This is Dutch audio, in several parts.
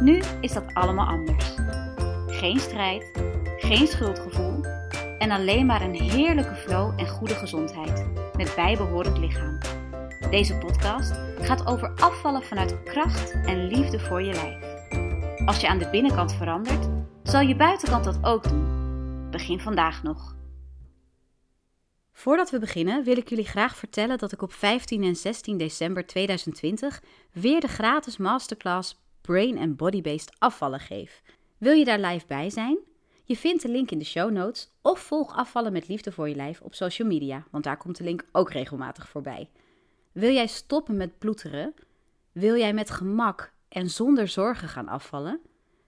Nu is dat allemaal anders. Geen strijd, geen schuldgevoel en alleen maar een heerlijke flow en goede gezondheid met bijbehorend lichaam. Deze podcast gaat over afvallen vanuit kracht en liefde voor je lijf. Als je aan de binnenkant verandert, zal je buitenkant dat ook doen. Begin vandaag nog. Voordat we beginnen wil ik jullie graag vertellen dat ik op 15 en 16 december 2020 weer de gratis masterclass Brain and Body-Based afvallen geef. Wil je daar live bij zijn? Je vindt de link in de show notes of volg afvallen met liefde voor je lijf op social media, want daar komt de link ook regelmatig voorbij. Wil jij stoppen met ploeteren? Wil jij met gemak en zonder zorgen gaan afvallen?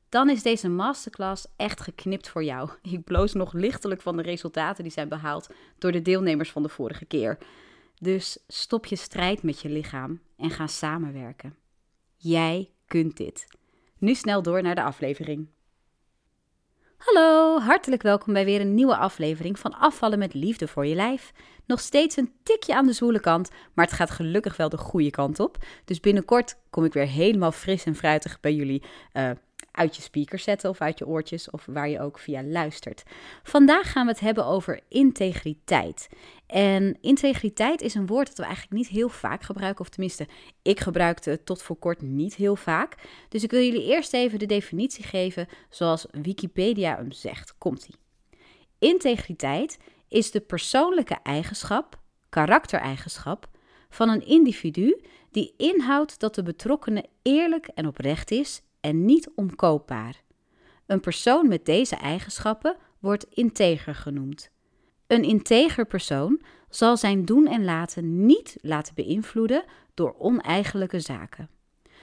Dan is deze masterclass echt geknipt voor jou. Ik bloos nog lichtelijk van de resultaten die zijn behaald door de deelnemers van de vorige keer. Dus stop je strijd met je lichaam en ga samenwerken. Jij kunt dit. Nu snel door naar de aflevering. Hallo, hartelijk welkom bij weer een nieuwe aflevering van Afvallen met Liefde voor je lijf. Nog steeds een tikje aan de zwoele kant, maar het gaat gelukkig wel de goede kant op. Dus binnenkort kom ik weer helemaal fris en fruitig bij jullie uh, uit je speaker zetten of uit je oortjes of waar je ook via luistert. Vandaag gaan we het hebben over integriteit. En integriteit is een woord dat we eigenlijk niet heel vaak gebruiken, of tenminste, ik gebruikte het tot voor kort niet heel vaak. Dus ik wil jullie eerst even de definitie geven zoals Wikipedia hem zegt. Komt-ie. Integriteit is de persoonlijke eigenschap, karaktereigenschap van een individu die inhoudt dat de betrokkenen eerlijk en oprecht is en niet omkoopbaar. Een persoon met deze eigenschappen wordt integer genoemd. Een integer persoon zal zijn doen en laten niet laten beïnvloeden door oneigenlijke zaken.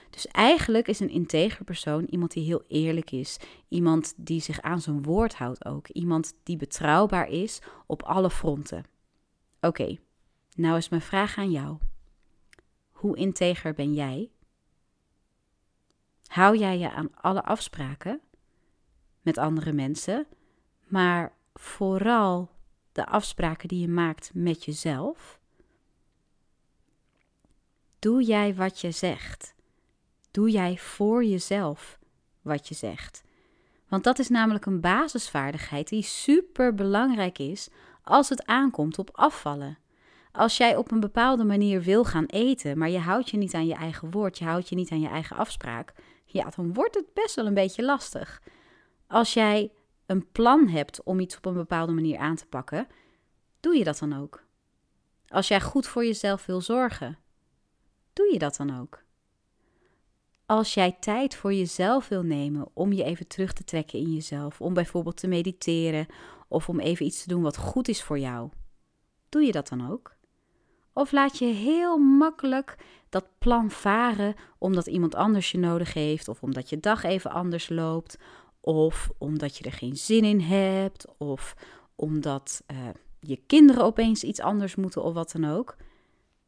Dus eigenlijk is een integer persoon iemand die heel eerlijk is, iemand die zich aan zijn woord houdt ook, iemand die betrouwbaar is op alle fronten. Oké, nou is mijn vraag aan jou. Hoe integer ben jij? Hou jij je aan alle afspraken met andere mensen, maar vooral de afspraken die je maakt met jezelf? Doe jij wat je zegt? Doe jij voor jezelf wat je zegt? Want dat is namelijk een basisvaardigheid die super belangrijk is als het aankomt op afvallen. Als jij op een bepaalde manier wil gaan eten, maar je houdt je niet aan je eigen woord, je houdt je niet aan je eigen afspraak, ja, dan wordt het best wel een beetje lastig. Als jij een plan hebt om iets op een bepaalde manier aan te pakken, doe je dat dan ook? Als jij goed voor jezelf wil zorgen, doe je dat dan ook? Als jij tijd voor jezelf wil nemen om je even terug te trekken in jezelf, om bijvoorbeeld te mediteren of om even iets te doen wat goed is voor jou, doe je dat dan ook? Of laat je heel makkelijk dat plan varen omdat iemand anders je nodig heeft, of omdat je dag even anders loopt, of omdat je er geen zin in hebt, of omdat uh, je kinderen opeens iets anders moeten of wat dan ook.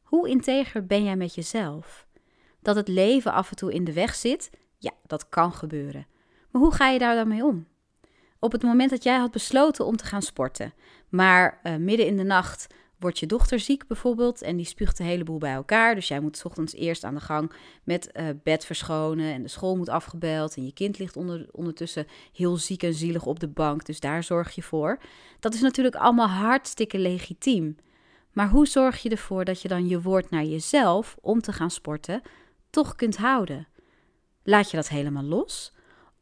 Hoe integer ben jij met jezelf? Dat het leven af en toe in de weg zit, ja, dat kan gebeuren. Maar hoe ga je daar dan mee om? Op het moment dat jij had besloten om te gaan sporten, maar uh, midden in de nacht wordt je dochter ziek bijvoorbeeld en die spuugt een heleboel bij elkaar. Dus jij moet ochtends eerst aan de gang met uh, bed verschonen en de school moet afgebeld en je kind ligt onder, ondertussen heel ziek en zielig op de bank. Dus daar zorg je voor. Dat is natuurlijk allemaal hartstikke legitiem. Maar hoe zorg je ervoor dat je dan je woord naar jezelf om te gaan sporten toch kunt houden? Laat je dat helemaal los?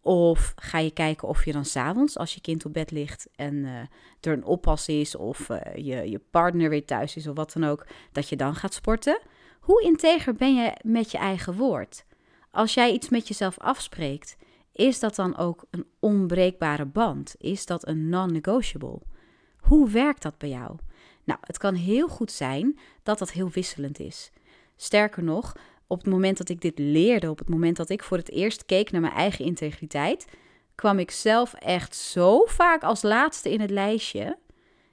Of ga je kijken of je dan s'avonds, als je kind op bed ligt en uh, er een oppas is, of uh, je, je partner weer thuis is of wat dan ook, dat je dan gaat sporten? Hoe integer ben je met je eigen woord? Als jij iets met jezelf afspreekt, is dat dan ook een onbreekbare band? Is dat een non-negotiable? Hoe werkt dat bij jou? Nou, het kan heel goed zijn dat dat heel wisselend is. Sterker nog, op het moment dat ik dit leerde, op het moment dat ik voor het eerst keek naar mijn eigen integriteit, kwam ik zelf echt zo vaak als laatste in het lijstje.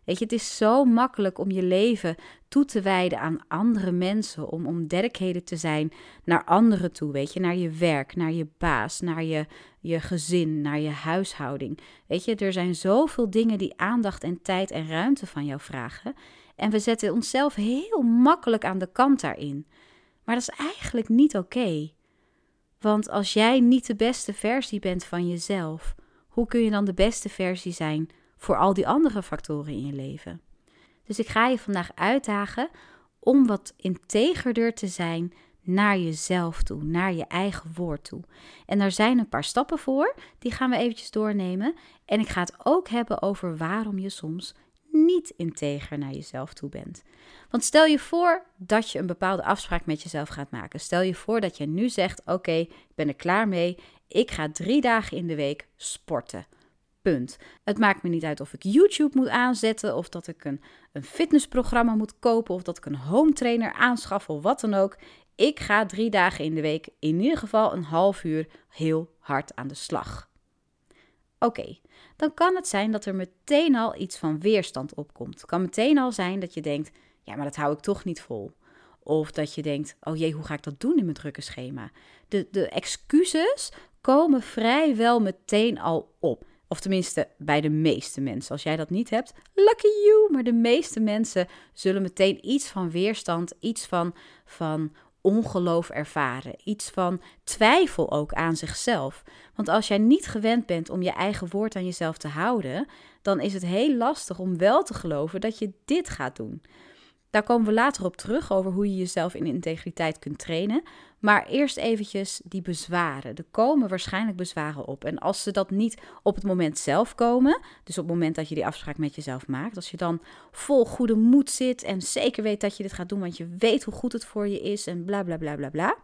Weet je, het is zo makkelijk om je leven toe te wijden aan andere mensen, om, om te zijn naar anderen toe, weet je, naar je werk, naar je baas, naar je, je gezin, naar je huishouding. Weet je, er zijn zoveel dingen die aandacht en tijd en ruimte van jou vragen. En we zetten onszelf heel makkelijk aan de kant daarin. Maar dat is eigenlijk niet oké. Want als jij niet de beste versie bent van jezelf, hoe kun je dan de beste versie zijn voor al die andere factoren in je leven? Dus ik ga je vandaag uitdagen om wat integerder te zijn naar jezelf toe, naar je eigen woord toe. En daar zijn een paar stappen voor, die gaan we eventjes doornemen. En ik ga het ook hebben over waarom je soms niet integer naar jezelf toe bent. Want stel je voor dat je een bepaalde afspraak met jezelf gaat maken. Stel je voor dat je nu zegt: Oké, ik ben er klaar mee. Ik ga drie dagen in de week sporten. Punt. Het maakt me niet uit of ik YouTube moet aanzetten, of dat ik een, een fitnessprogramma moet kopen, of dat ik een home trainer aanschaf, of wat dan ook. Ik ga drie dagen in de week, in ieder geval een half uur, heel hard aan de slag. Oké, dan kan het zijn dat er meteen al iets van weerstand opkomt. Het kan meteen al zijn dat je denkt: ja, maar dat hou ik toch niet vol. Of dat je denkt: oh jee, hoe ga ik dat doen in mijn drukke schema? De, de excuses komen vrijwel meteen al op. Of tenminste, bij de meeste mensen. Als jij dat niet hebt, lucky you. Maar de meeste mensen zullen meteen iets van weerstand, iets van, van ongeloof ervaren. Iets van twijfel ook aan zichzelf. Want als jij niet gewend bent om je eigen woord aan jezelf te houden, dan is het heel lastig om wel te geloven dat je dit gaat doen. Daar komen we later op terug over hoe je jezelf in integriteit kunt trainen. Maar eerst eventjes die bezwaren. Er komen waarschijnlijk bezwaren op. En als ze dat niet op het moment zelf komen, dus op het moment dat je die afspraak met jezelf maakt, als je dan vol goede moed zit en zeker weet dat je dit gaat doen, want je weet hoe goed het voor je is en bla bla bla bla bla,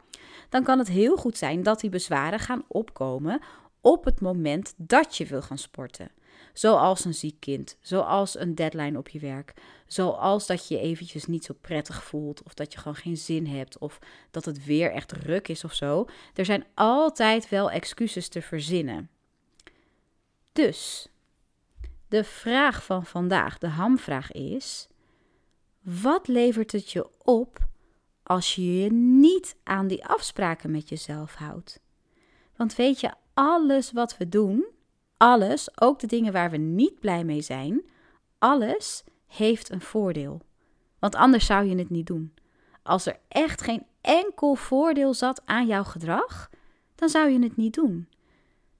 dan kan het heel goed zijn dat die bezwaren gaan opkomen op het moment dat je wil gaan sporten. Zoals een ziek kind, zoals een deadline op je werk, zoals dat je je eventjes niet zo prettig voelt of dat je gewoon geen zin hebt of dat het weer echt ruk is of zo. Er zijn altijd wel excuses te verzinnen. Dus, de vraag van vandaag, de hamvraag is: wat levert het je op als je je niet aan die afspraken met jezelf houdt? Want weet je, alles wat we doen, alles, ook de dingen waar we niet blij mee zijn, alles heeft een voordeel. Want anders zou je het niet doen. Als er echt geen enkel voordeel zat aan jouw gedrag, dan zou je het niet doen.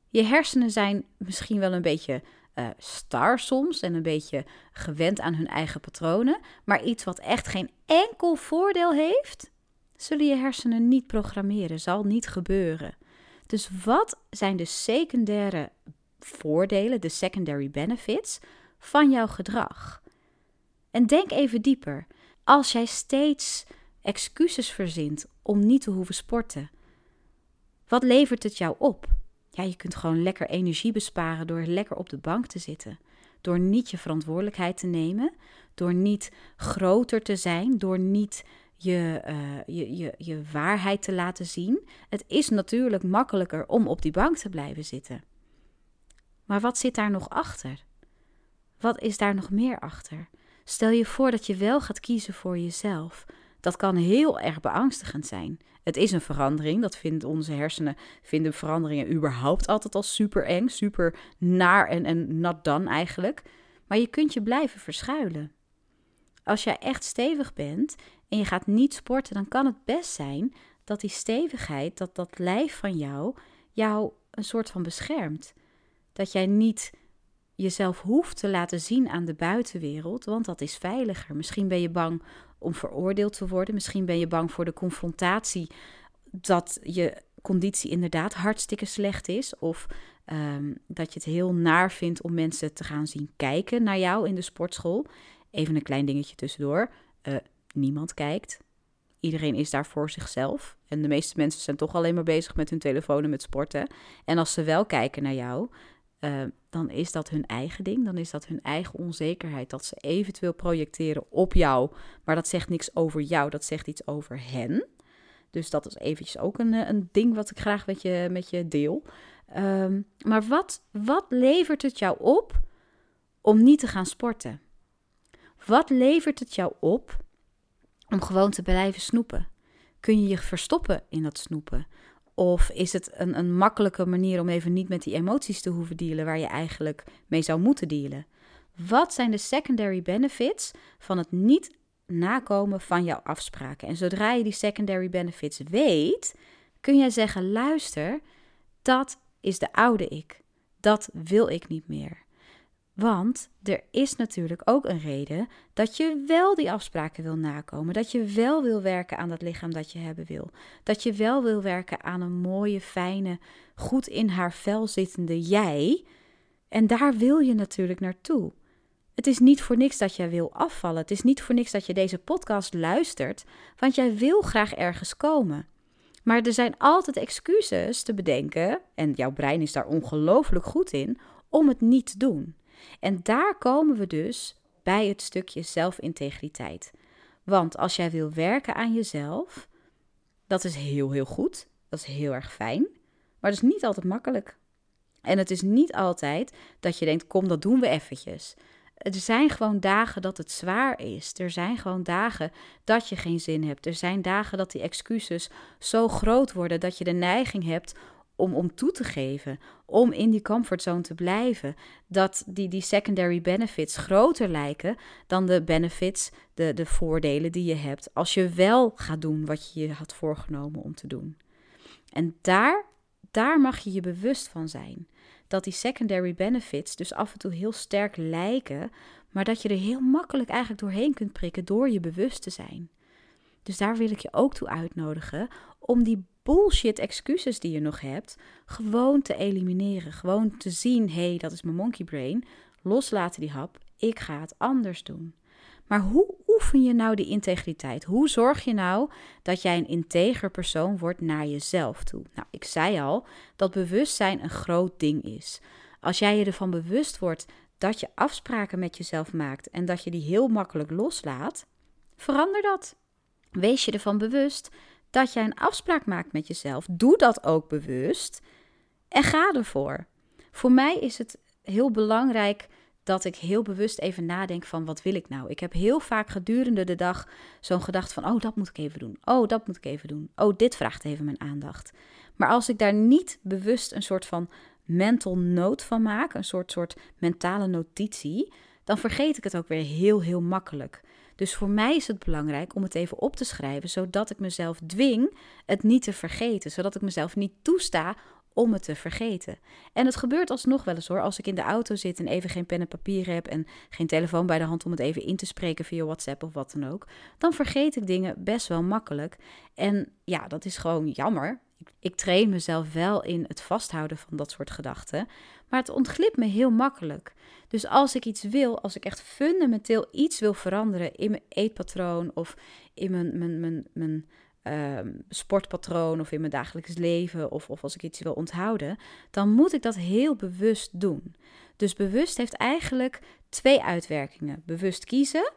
Je hersenen zijn misschien wel een beetje uh, star soms en een beetje gewend aan hun eigen patronen, maar iets wat echt geen enkel voordeel heeft, zullen je hersenen niet programmeren, zal niet gebeuren. Dus wat zijn de secundaire voordelen, de secondary benefits van jouw gedrag? En denk even dieper. Als jij steeds excuses verzint om niet te hoeven sporten, wat levert het jou op? Ja, je kunt gewoon lekker energie besparen door lekker op de bank te zitten. Door niet je verantwoordelijkheid te nemen, door niet groter te zijn, door niet je, uh, je, je, je waarheid te laten zien. Het is natuurlijk makkelijker om op die bank te blijven zitten. Maar wat zit daar nog achter? Wat is daar nog meer achter? Stel je voor dat je wel gaat kiezen voor jezelf. Dat kan heel erg beangstigend zijn. Het is een verandering. Dat vinden onze hersenen vinden veranderingen überhaupt altijd al super eng, super naar en, en not done eigenlijk. Maar je kunt je blijven verschuilen. Als jij echt stevig bent en je gaat niet sporten, dan kan het best zijn dat die stevigheid, dat dat lijf van jou, jou een soort van beschermt. Dat jij niet jezelf hoeft te laten zien aan de buitenwereld, want dat is veiliger. Misschien ben je bang om veroordeeld te worden, misschien ben je bang voor de confrontatie dat je conditie inderdaad hartstikke slecht is, of ehm, dat je het heel naar vindt om mensen te gaan zien kijken naar jou in de sportschool. Even een klein dingetje tussendoor. Uh, niemand kijkt. Iedereen is daar voor zichzelf. En de meeste mensen zijn toch alleen maar bezig met hun telefoon en met sporten. En als ze wel kijken naar jou, uh, dan is dat hun eigen ding. Dan is dat hun eigen onzekerheid. Dat ze eventueel projecteren op jou. Maar dat zegt niks over jou. Dat zegt iets over hen. Dus dat is eventjes ook een, eh, een ding wat ik graag met je, met je deel. Ehm, maar wat, wat levert het jou op om niet te gaan sporten? Wat levert het jou op om gewoon te blijven snoepen? Kun je je verstoppen in dat snoepen? Of is het een, een makkelijke manier om even niet met die emoties te hoeven dealen waar je eigenlijk mee zou moeten dealen? Wat zijn de secondary benefits van het niet nakomen van jouw afspraken? En zodra je die secondary benefits weet, kun jij zeggen: luister, dat is de oude ik. Dat wil ik niet meer. Want er is natuurlijk ook een reden dat je wel die afspraken wil nakomen. Dat je wel wil werken aan dat lichaam dat je hebben wil. Dat je wel wil werken aan een mooie, fijne, goed in haar vel zittende jij. En daar wil je natuurlijk naartoe. Het is niet voor niks dat jij wil afvallen. Het is niet voor niks dat je deze podcast luistert, want jij wil graag ergens komen. Maar er zijn altijd excuses te bedenken, en jouw brein is daar ongelooflijk goed in, om het niet te doen. En daar komen we dus bij het stukje zelfintegriteit. Want als jij wil werken aan jezelf, dat is heel, heel goed. Dat is heel erg fijn. Maar dat is niet altijd makkelijk. En het is niet altijd dat je denkt: kom, dat doen we eventjes. Er zijn gewoon dagen dat het zwaar is. Er zijn gewoon dagen dat je geen zin hebt. Er zijn dagen dat die excuses zo groot worden dat je de neiging hebt om, om toe te geven, om in die comfortzone te blijven, dat die, die secondary benefits groter lijken dan de benefits, de, de voordelen die je hebt als je wel gaat doen wat je je had voorgenomen om te doen. En daar, daar mag je je bewust van zijn. Dat die secondary benefits dus af en toe heel sterk lijken, maar dat je er heel makkelijk eigenlijk doorheen kunt prikken door je bewust te zijn. Dus daar wil ik je ook toe uitnodigen om die bullshit excuses die je nog hebt, gewoon te elimineren. Gewoon te zien, hé, hey, dat is mijn monkey brain. Loslaten die hap, ik ga het anders doen. Maar hoe oefen je nou die integriteit? Hoe zorg je nou dat jij een integer persoon wordt naar jezelf toe? Nou, ik zei al dat bewustzijn een groot ding is. Als jij je ervan bewust wordt dat je afspraken met jezelf maakt en dat je die heel makkelijk loslaat, verander dat. Wees je ervan bewust dat jij een afspraak maakt met jezelf. Doe dat ook bewust en ga ervoor. Voor mij is het heel belangrijk dat ik heel bewust even nadenk van wat wil ik nou. Ik heb heel vaak gedurende de dag zo'n gedachte van oh dat moet ik even doen. Oh dat moet ik even doen. Oh dit vraagt even mijn aandacht. Maar als ik daar niet bewust een soort van mental note van maak, een soort soort mentale notitie, dan vergeet ik het ook weer heel heel makkelijk. Dus voor mij is het belangrijk om het even op te schrijven, zodat ik mezelf dwing het niet te vergeten, zodat ik mezelf niet toesta om het te vergeten. En het gebeurt alsnog wel eens hoor, als ik in de auto zit en even geen pen en papier heb en geen telefoon bij de hand om het even in te spreken via WhatsApp of wat dan ook, dan vergeet ik dingen best wel makkelijk. En ja, dat is gewoon jammer. Ik train mezelf wel in het vasthouden van dat soort gedachten, maar het ontglipt me heel makkelijk. Dus als ik iets wil, als ik echt fundamenteel iets wil veranderen in mijn eetpatroon of in mijn, mijn, mijn, mijn ehm, sportpatroon of in mijn dagelijks leven of, of als ik iets wil onthouden, dan moet ik dat heel bewust doen. Dus bewust heeft eigenlijk twee uitwerkingen. Bewust kiezen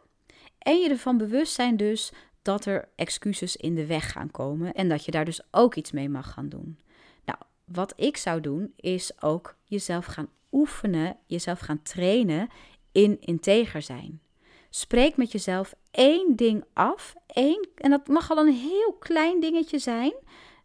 en je ervan bewust zijn dus dat er excuses in de weg gaan komen en dat je daar dus ook iets mee mag gaan doen. Nou, wat ik zou doen is ook jezelf gaan oefenen, jezelf gaan trainen in integer zijn. Spreek met jezelf één ding af, één, en dat mag al een heel klein dingetje zijn.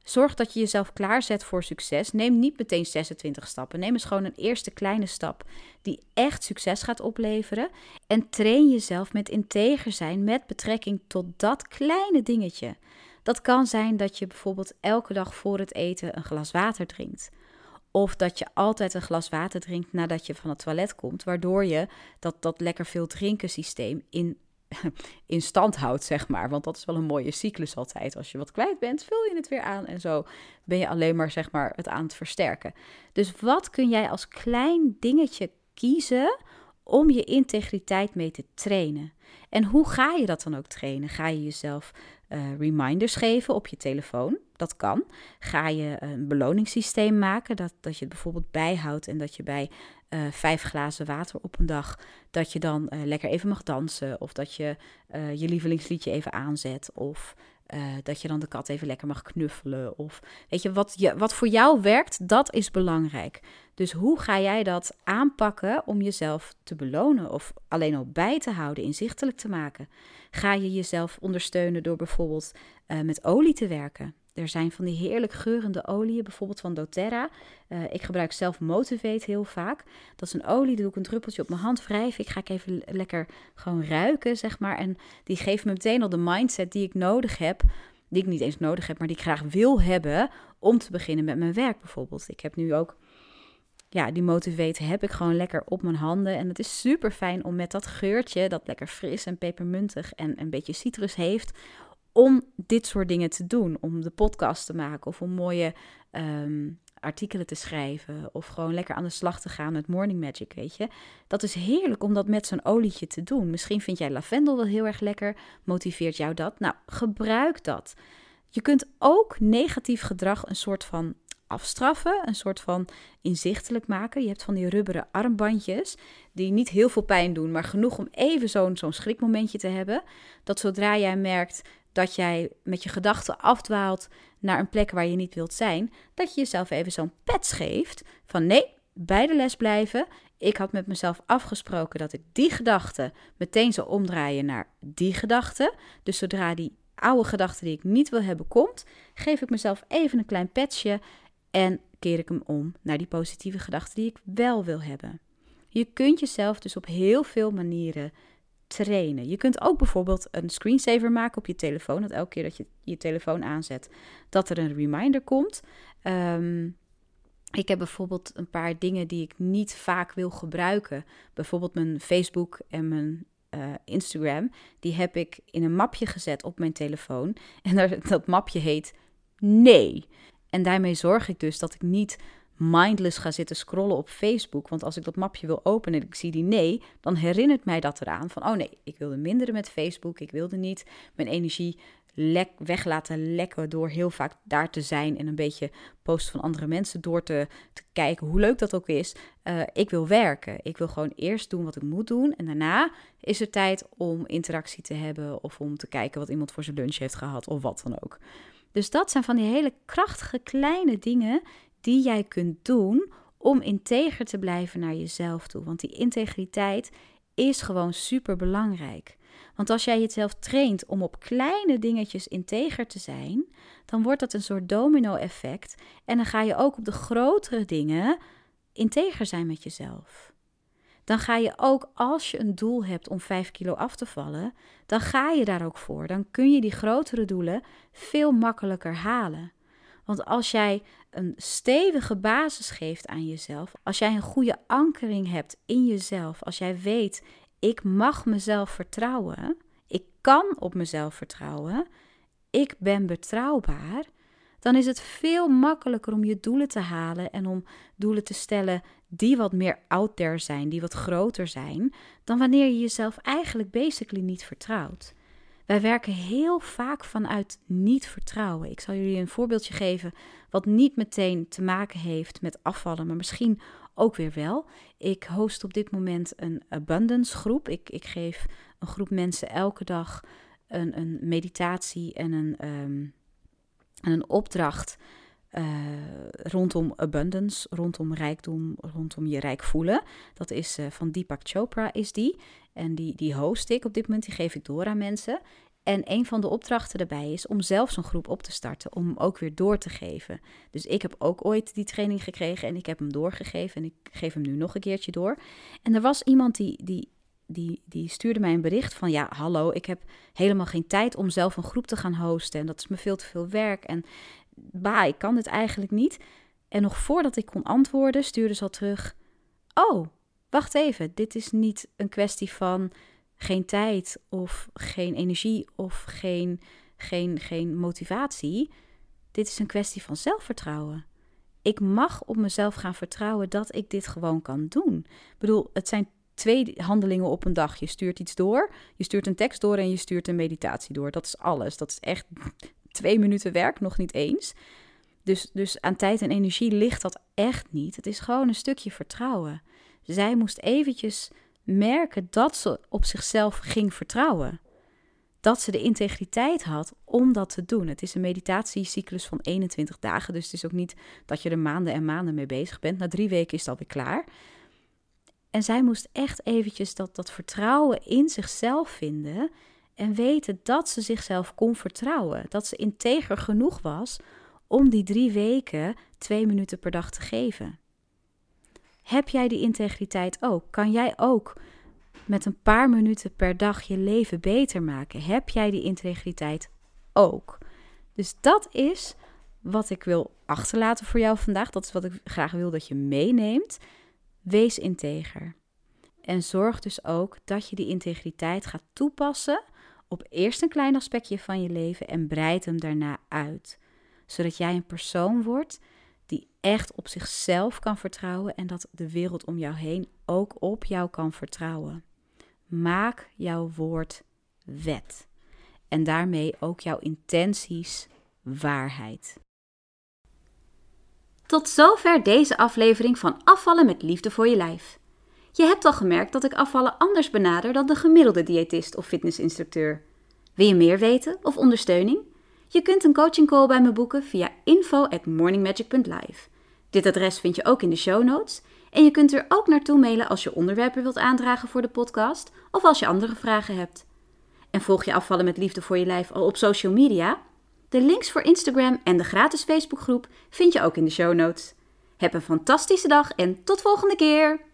Zorg dat je jezelf klaarzet voor succes. Neem niet meteen 26 stappen. Neem eens gewoon een eerste kleine stap die echt succes gaat opleveren. En train jezelf met integer zijn met betrekking tot dat kleine dingetje. Dat kan zijn dat je bijvoorbeeld elke dag voor het eten een glas water drinkt. Of dat je altijd een glas water drinkt nadat je van het toilet komt, waardoor je dat, dat lekker veel drinken systeem in, in stand houdt, zeg maar. Want dat is wel een mooie cyclus altijd. Als je wat kwijt bent, vul je het weer aan en zo ben je alleen maar, zeg maar, het aan het versterken. Dus wat kun jij als klein dingetje kiezen om je integriteit mee te trainen? En hoe ga je dat dan ook trainen? Ga je jezelf uh, reminders geven op je telefoon? Dat kan. Ga je een beloningssysteem maken, dat, dat je het bijvoorbeeld bijhoudt en dat je bij uh, vijf glazen water op een dag, dat je dan uh, lekker even mag dansen of dat je je lievelingsliedje even aanzet of dat je dan de kat even lekker mag knuffelen. Of weet je wat, je, wat voor jou werkt, dat is belangrijk. Dus hoe ga jij dat aanpakken om jezelf te belonen of alleen al bij te houden, inzichtelijk te maken? Ga je jezelf ondersteunen door bijvoorbeeld uh, met olie te werken? Er zijn van die heerlijk geurende oliën, bijvoorbeeld van doTERRA. Uh, ik gebruik zelf Motivate heel vaak. Dat is een olie, die doe ik een druppeltje op mijn hand wrijven. Ik ga ik even lekker gewoon ruiken, zeg maar. En die geeft me meteen al de mindset die ik nodig heb. Die ik niet eens nodig heb, maar die ik graag wil hebben om te beginnen met mijn werk bijvoorbeeld. Ik heb nu ook ja, die Motivate heb ik gewoon lekker op mijn handen. En het is super fijn om met dat geurtje, dat lekker fris en pepermuntig en een beetje citrus heeft, om dit soort dingen te doen. Om de podcast te maken of om mooie ehm, artikelen te schrijven. Of gewoon lekker aan de slag te gaan met Morning Magic, weet je. Dat is heerlijk om dat met zo'n olietje te doen. Misschien vind jij lavendel wel heel erg lekker. Motiveert jou dat? Nou, gebruik dat. Je kunt ook negatief gedrag een soort van afstraffen, een soort van inzichtelijk maken. Je hebt van die rubberen armbandjes die niet heel veel pijn doen, maar genoeg om even zo'n zo'n schrikmomentje te hebben. Dat zodra jij merkt dat jij met je gedachten afdwaalt naar een plek waar je niet wilt zijn, dat je jezelf even zo'n pets geeft van nee, bij de les blijven. Ik had met mezelf afgesproken dat ik die gedachte meteen zou omdraaien naar die gedachte. Dus zodra die oude gedachte die ik niet wil hebben komt, geef ik mezelf even een klein petsje en keer ik hem om naar die positieve gedachte die ik wel wil hebben. Je kunt jezelf dus op heel veel manieren trainen. Je kunt ook bijvoorbeeld een screensaver maken op je telefoon. Dat elke keer dat je je telefoon aanzet, dat er een reminder komt. Ehm, ik heb bijvoorbeeld een paar dingen die ik niet vaak wil gebruiken. Bijvoorbeeld mijn Facebook en mijn uh, Instagram. Die heb ik in een mapje gezet op mijn telefoon. En dat mapje heet nee. En daarmee zorg ik dus dat ik niet mindless ga zitten scrollen op Facebook. Want als ik dat mapje wil openen en ik zie die nee, dan herinnert mij dat eraan van, oh nee, ik wilde minderen met Facebook. Ik wilde niet mijn energie weg laten lekken door heel vaak daar te zijn en een beetje posten van andere mensen door te, te kijken, hoe leuk dat ook is. Uh, ik wil werken. Ik wil gewoon eerst doen wat ik moet doen en daarna is er tijd om interactie te hebben of om te kijken wat iemand voor zijn lunch heeft gehad of wat dan ook. Dus dat zijn van die hele krachtige kleine dingen die jij kunt doen om integer te blijven naar jezelf toe. Want die integriteit is gewoon super belangrijk. Want als jij jezelf traint om op kleine dingetjes integer te zijn, dan wordt dat een soort domino-effect. En dan ga je ook op de grotere dingen integer zijn met jezelf dan ga je ook als je een doel hebt om 5 kilo af te vallen, dan ga je daar ook voor. Dan kun je die grotere doelen veel makkelijker halen. Want als jij een stevige basis geeft aan jezelf, als jij een goede ankering hebt in jezelf, als jij weet, ik mag mezelf vertrouwen, ik kan op mezelf vertrouwen, ik ben betrouwbaar, dan is het veel makkelijker om je doelen te halen en om doelen te stellen die wat meer out there zijn, die wat groter zijn, dan wanneer je jezelf eigenlijk basically niet vertrouwt. Wij werken heel vaak vanuit niet vertrouwen. Ik zal jullie een voorbeeldje geven wat niet meteen te maken heeft met afvallen, maar misschien ook weer wel. Ik host op dit moment een abundance groep. Ik, ik geef een groep mensen elke dag een, een meditatie en een, um, een opdracht uh, rondom abundance, rondom rijkdom, rondom je rijk voelen. Dat is uh, van Deepak Chopra is die. En die, die host ik op dit moment, die geef ik door aan mensen. En een van de opdrachten daarbij is om zelf zo'n groep op te starten, om ook weer door te geven. Dus ik heb ook ooit die training gekregen en ik heb hem doorgegeven en ik geef hem nu nog een keertje door. En er was iemand die, die, die, die stuurde mij een bericht van ja, hallo, ik heb helemaal geen tijd om zelf een groep te gaan hosten en dat is me veel te veel werk. En bah, ik kan dit eigenlijk niet. En nog voordat ik kon antwoorden, stuurde ze al terug: Oh, wacht even, dit is niet een kwestie van geen tijd of geen energie of geen, geen, geen motivatie. Dit is een kwestie van zelfvertrouwen. Ik mag op mezelf gaan vertrouwen dat ik dit gewoon kan doen. Ik bedoel, het zijn twee handelingen op een dag. Je stuurt iets door, je stuurt een tekst door en je stuurt een meditatie door. Dat is alles. Dat is echt twee minuten werk, nog niet eens. Dus, dus aan tijd en energie ligt dat echt niet. Het is gewoon een stukje vertrouwen. Zij moest eventjes merken dat ze op zichzelf ging vertrouwen. dat ze de integriteit had om dat te doen. Het is een meditatiecyclus van 21 dagen, dus het is ook niet dat je er maanden en maanden mee bezig bent. Na drie weken is het alweer klaar. En zij moest echt eventjes dat, dat vertrouwen in zichzelf vinden en weten dat ze zichzelf kon vertrouwen. Dat ze integer genoeg was om die drie weken twee minuten per dag te geven. Heb jij die integriteit ook? Kan jij ook met een paar minuten per dag je leven beter maken? Heb jij die integriteit ook? Dus dat is wat ik wil achterlaten voor jou vandaag. Dat is wat ik graag wil dat je meeneemt. Wees integer. En zorg dus ook dat je die integriteit gaat toepassen op eerst een klein aspectje van je leven en breid hem daarna uit. Zodat jij een persoon wordt die echt op zichzelf kan vertrouwen en dat de wereld om jou heen ook op jou kan vertrouwen. Maak jouw woord wet. En daarmee ook jouw intenties waarheid. Tot zover deze aflevering van Afvallen met Liefde voor je lijf. Je hebt al gemerkt dat ik afvallen anders benader dan de gemiddelde diëtist of fitnessinstructeur. Wil je meer weten of ondersteuning? Je kunt een coaching call bij me boeken via info at morningmagic.live. Dit adres vind je ook in de show notes. En je kunt er ook naartoe mailen als je onderwerpen wilt aandragen voor de podcast of als je andere vragen hebt. En volg je afvallen met liefde voor je lijf al op social media? De links voor Instagram en de gratis Facebookgroep vind je ook in de show notes. Heb een fantastische dag en tot volgende keer!